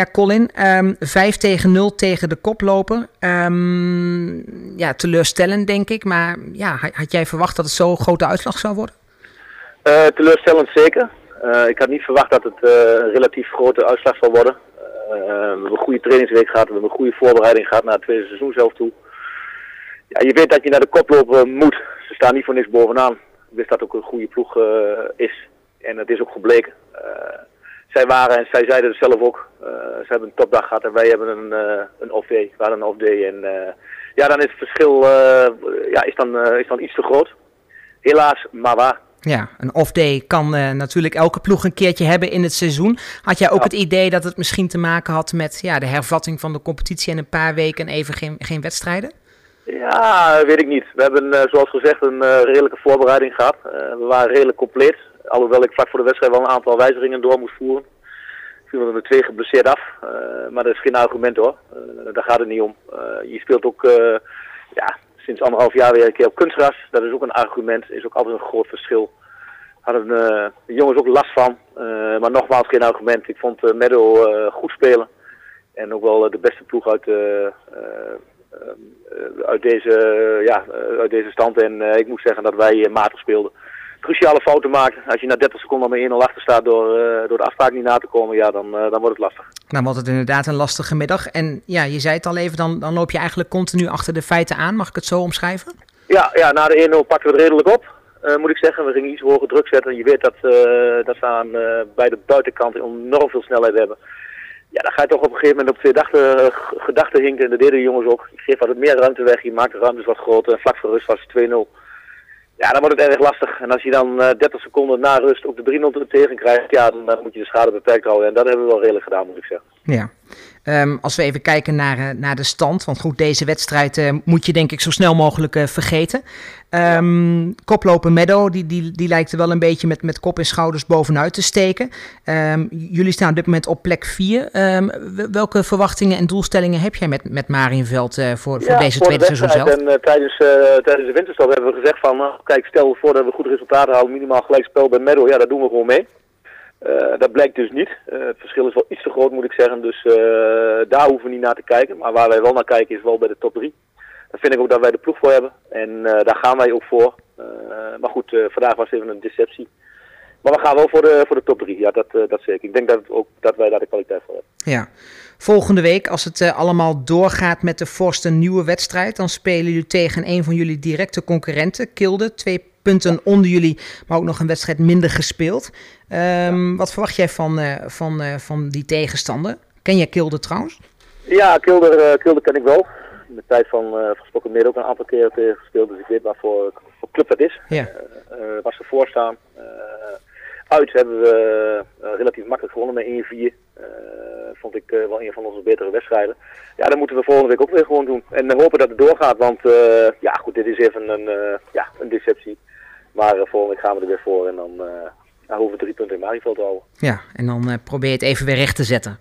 Ja, Colin, um, 5 tegen 0 tegen de koploper. Um, ja, teleurstellend denk ik. Maar ja, had jij verwacht dat het zo'n grote uitslag zou worden? Uh, teleurstellend zeker. Uh, ik had niet verwacht dat het uh, een relatief grote uitslag zou worden. we hebben een goede trainingsweek gehad, we hebben een goede voorbereiding gehad naar het tweede seizoen zelf toe. Ja, je weet dat je naar de koploper moet. Ze staan niet voor niks bovenaan. Ik wist dat ook een goede ploeg is. En het is ook gebleken. Zij waren, en zij zeiden het zelf ook, ze hebben een topdag gehad en wij hebben een, een off day. We hadden een off day en ja, dan is het verschil ja, is dan, is dan iets te groot. Helaas, maar waar. Ja, een off-day kan uh, natuurlijk elke ploeg een keertje hebben in het seizoen. Had jij ook ja. het idee dat het misschien te maken had met ja, de hervatting van de competitie en een paar weken even geen, geen wedstrijden? Ja, weet ik niet. We hebben, uh, zoals gezegd, een uh, redelijke voorbereiding gehad. we waren redelijk compleet. Alhoewel ik vlak voor de wedstrijd wel een aantal wijzigingen door moest voeren. Viel er twee geblesseerd af. maar dat is geen argument hoor. daar gaat het niet om. je speelt ook ja, sinds anderhalf jaar weer een keer op kunstgras. Dat is ook een argument, is ook altijd een groot verschil. Hadden de jongens ook last van, maar nogmaals geen argument. Ik vond Meadow goed spelen. En ook wel de beste ploeg uit, uit, deze, ja, uit deze stand. En ik moet zeggen dat wij matig speelden cruciale fouten maken. Als je na 30 seconden met 1-0 achter staat door, uh, door de afspraak niet na te komen, ja, dan, uh, dan wordt het lastig. Dan wordt het inderdaad een lastige middag. En ja, je zei het al even, dan, dan loop je eigenlijk continu achter de feiten aan. Mag ik het zo omschrijven? Ja, ja na de 1-0 pakken we het redelijk op. Uh, moet ik zeggen, we gingen iets hoger druk zetten. Je weet dat, dat we aan bij de buitenkant enorm veel snelheid hebben. Ja, dan ga je toch op een gegeven moment op twee gedachten, gedachten hinken. En dat deden de jongens ook. Je geeft wat meer ruimte weg, je maakt de ruimtes wat groter. En vlak voor rust was het 2-0. Ja, dan wordt het erg lastig. En als je dan uh, 30 seconden na rust ook de 3-0 tegen krijgt, ja, dan, dan moet je de schade beperkt houden. En dat hebben we wel redelijk gedaan, moet ik zeggen. Ja. Um, als we even kijken naar, uh, naar de stand, want goed, deze wedstrijd uh, moet je denk ik zo snel mogelijk uh, vergeten. Um. Koploper Meadow, die, die, die lijkt er wel een beetje met, met kop en schouders bovenuit te steken. Um, jullie staan op dit moment op plek 4. welke verwachtingen en doelstellingen heb jij met, met Marienveld voor, voor ja, deze voor tweede seizoen zelf? En tijdens, tijdens de winterstop hebben we gezegd van, kijk, stel voor dat we goede resultaten halen, minimaal gelijk spel bij Meadow, ja, dat doen we gewoon mee. Uh, dat blijkt dus niet. Uh, het verschil is wel iets te groot moet ik zeggen, dus uh, daar hoeven we niet naar te kijken. Maar waar wij wel naar kijken is wel bij de top 3. Daar vind ik ook dat wij de ploeg voor hebben en daar gaan wij ook voor. maar goed, vandaag was even een deceptie. Maar we gaan wel voor de, voor de top 3, ja dat, dat zeker. Ik denk dat, ook, dat wij daar de kwaliteit voor hebben. Ja. Volgende week, als het allemaal doorgaat met de Forst een nieuwe wedstrijd, dan spelen jullie tegen een van jullie directe concurrenten, Kilde. Twee punten onder jullie, maar ook nog een wedstrijd minder gespeeld. Um, ja. Wat verwacht jij van, uh, van, uh, van die tegenstander? Ken jij Kilde trouwens? Ja, Kilde, Kilde ken ik wel. In de tijd van uh, gesproken midden ook een aantal keer tegen gespeeld, dus ik weet wat voor, club dat is. Ja. waar ze voor staan. uit hebben we relatief makkelijk gewonnen met 1-4 vond ik uh, wel een van onze betere wedstrijden. Ja, dat moeten we volgende week ook weer gewoon doen. En hopen dat het doorgaat, want ja goed, dit is even een, ja, een deceptie. Maar volgende week gaan we er weer voor en dan nou, hoeven we drie punten in Marieveld te houden. Ja, en dan probeer je het even weer recht te zetten.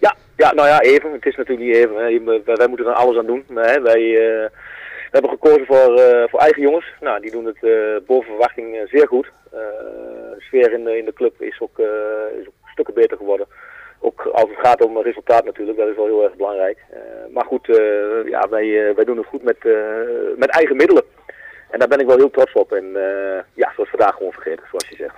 Ja, ja nou ja, even. Het is natuurlijk niet even. Hè. Wij moeten er alles aan doen. Hè. Wij... Hebben gekozen voor, uh, voor eigen jongens. Nou, die doen het uh, boven verwachting zeer goed. de sfeer in de, in de club is ook, is ook stukken beter geworden ook als het gaat om resultaat natuurlijk, dat is wel heel erg belangrijk. Maar goed, ja, wij, wij doen het goed met, met eigen middelen. En daar ben ik wel heel trots op. En ja, zoals vandaag gewoon vergeten, zoals je zegt.